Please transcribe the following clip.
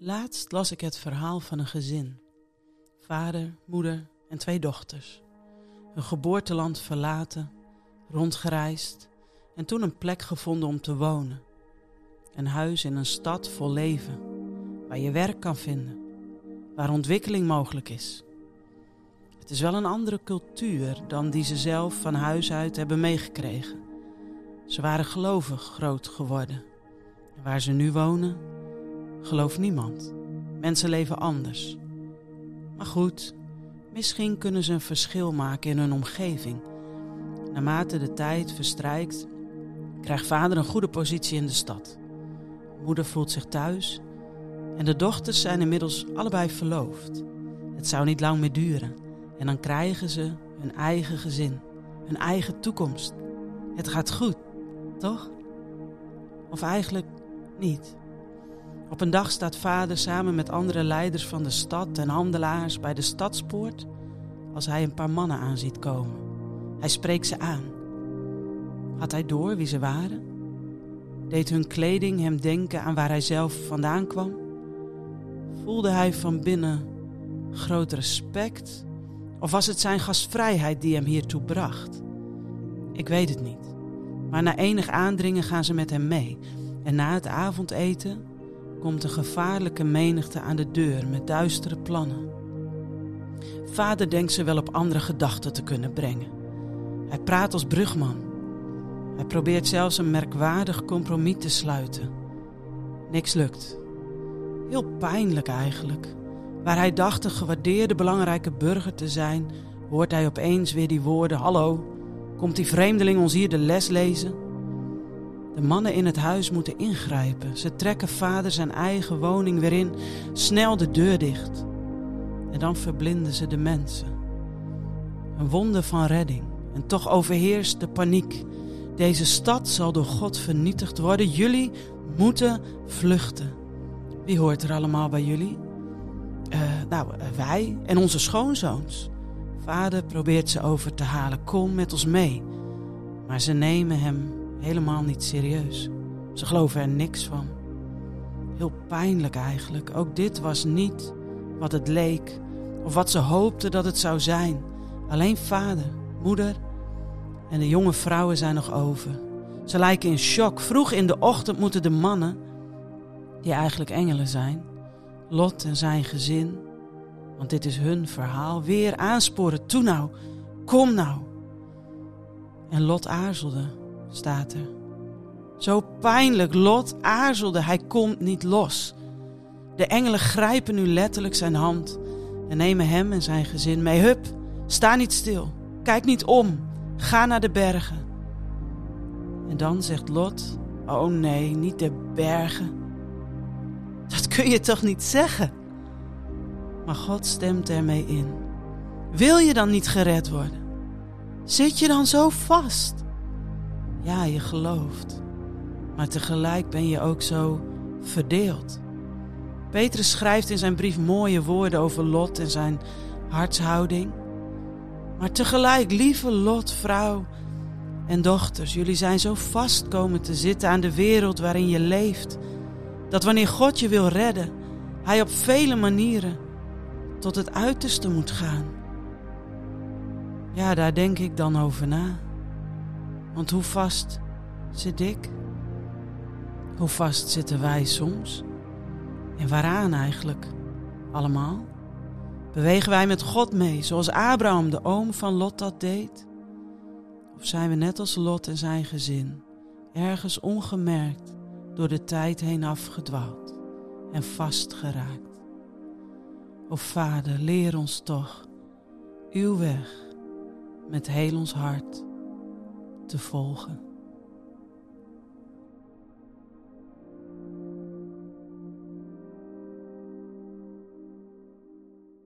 Laatst las ik het verhaal van een gezin. Vader, moeder en twee dochters. Hun geboorteland verlaten, rondgereisd en toen een plek gevonden om te wonen. Een huis in een stad vol leven, waar je werk kan vinden, waar ontwikkeling mogelijk is. Het is wel een andere cultuur dan die ze zelf van huis uit hebben meegekregen. Ze waren gelovig groot geworden. En waar ze nu wonen, gelooft niemand. Mensen leven anders. Maar goed, misschien kunnen ze een verschil maken in hun omgeving. Naarmate de tijd verstrijkt, krijgt vader een goede positie in de stad. Moeder voelt zich thuis en de dochters zijn inmiddels allebei verloofd. Het zou niet lang meer duren en dan krijgen ze hun eigen gezin, hun eigen toekomst. Het gaat goed, toch? Of eigenlijk niet. Op een dag staat vader samen met andere leiders van de stad en handelaars bij de stadspoort als hij een paar mannen aan ziet komen. Hij spreekt ze aan. Had hij door wie ze waren? Deed hun kleding hem denken aan waar hij zelf vandaan kwam? Voelde hij van binnen groot respect? Of was het zijn gastvrijheid die hem hiertoe bracht? Ik weet het niet. Maar na enig aandringen gaan ze met hem mee. En na het avondeten komt een gevaarlijke menigte aan de deur met duistere plannen. Vader denkt ze wel op andere gedachten te kunnen brengen. Hij praat als brugman. Hij probeert zelfs een merkwaardig compromis te sluiten. Niks lukt. Heel pijnlijk eigenlijk. Waar hij dacht een gewaardeerde belangrijke burger te zijn, hoort hij opeens weer die woorden: Hallo, komt die vreemdeling ons hier de les lezen? De mannen in het huis moeten ingrijpen. Ze trekken vader zijn eigen woning weer in, snel de deur dicht. En dan verblinden ze de mensen. Een wonder van redding. En toch overheerst de paniek. Deze stad zal door God vernietigd worden. Jullie moeten vluchten. Wie hoort er allemaal bij jullie? Uh, nou, uh, wij en onze schoonzoons. Vader probeert ze over te halen. Kom met ons mee. Maar ze nemen hem helemaal niet serieus. Ze geloven er niks van. Heel pijnlijk eigenlijk. Ook dit was niet wat het leek of wat ze hoopten dat het zou zijn. Alleen vader, moeder en de jonge vrouwen zijn nog over. Ze lijken in shock. Vroeg in de ochtend moeten de mannen, die eigenlijk engelen zijn, Lot en zijn gezin, want dit is hun verhaal, weer aansporen. Toe nou, kom nou. En Lot aarzelde staat er. Zo pijnlijk, Lot aarzelde, hij komt niet los. De engelen grijpen nu letterlijk zijn hand en nemen hem en zijn gezin mee. Hup, sta niet stil, kijk niet om, ga naar de bergen. En dan zegt Lot, oh nee, niet de bergen. Dat kun je toch niet zeggen? Maar God stemt ermee in. Wil je dan niet gered worden? Zit je dan zo vast? Ja, je gelooft. Maar tegelijk ben je ook zo verdeeld. Petrus schrijft in zijn brief mooie woorden over Lot en zijn hartshouding. Maar tegelijk, lieve Lot, vrouw en dochters, jullie zijn zo vast komen te zitten aan de wereld waarin je leeft, dat wanneer God je wil redden, Hij op vele manieren tot het uiterste moet gaan. Ja, daar denk ik dan over na. Want hoe vast zit ik? Hoe vast zitten wij soms? En waaraan eigenlijk? Allemaal? Bewegen wij met God mee, zoals Abraham, de oom van Lot, dat deed? Of zijn we net als Lot en zijn gezin, ergens ongemerkt door de tijd heen afgedwaald en vastgeraakt? O Vader, leer ons toch uw weg met heel ons hart te volgen.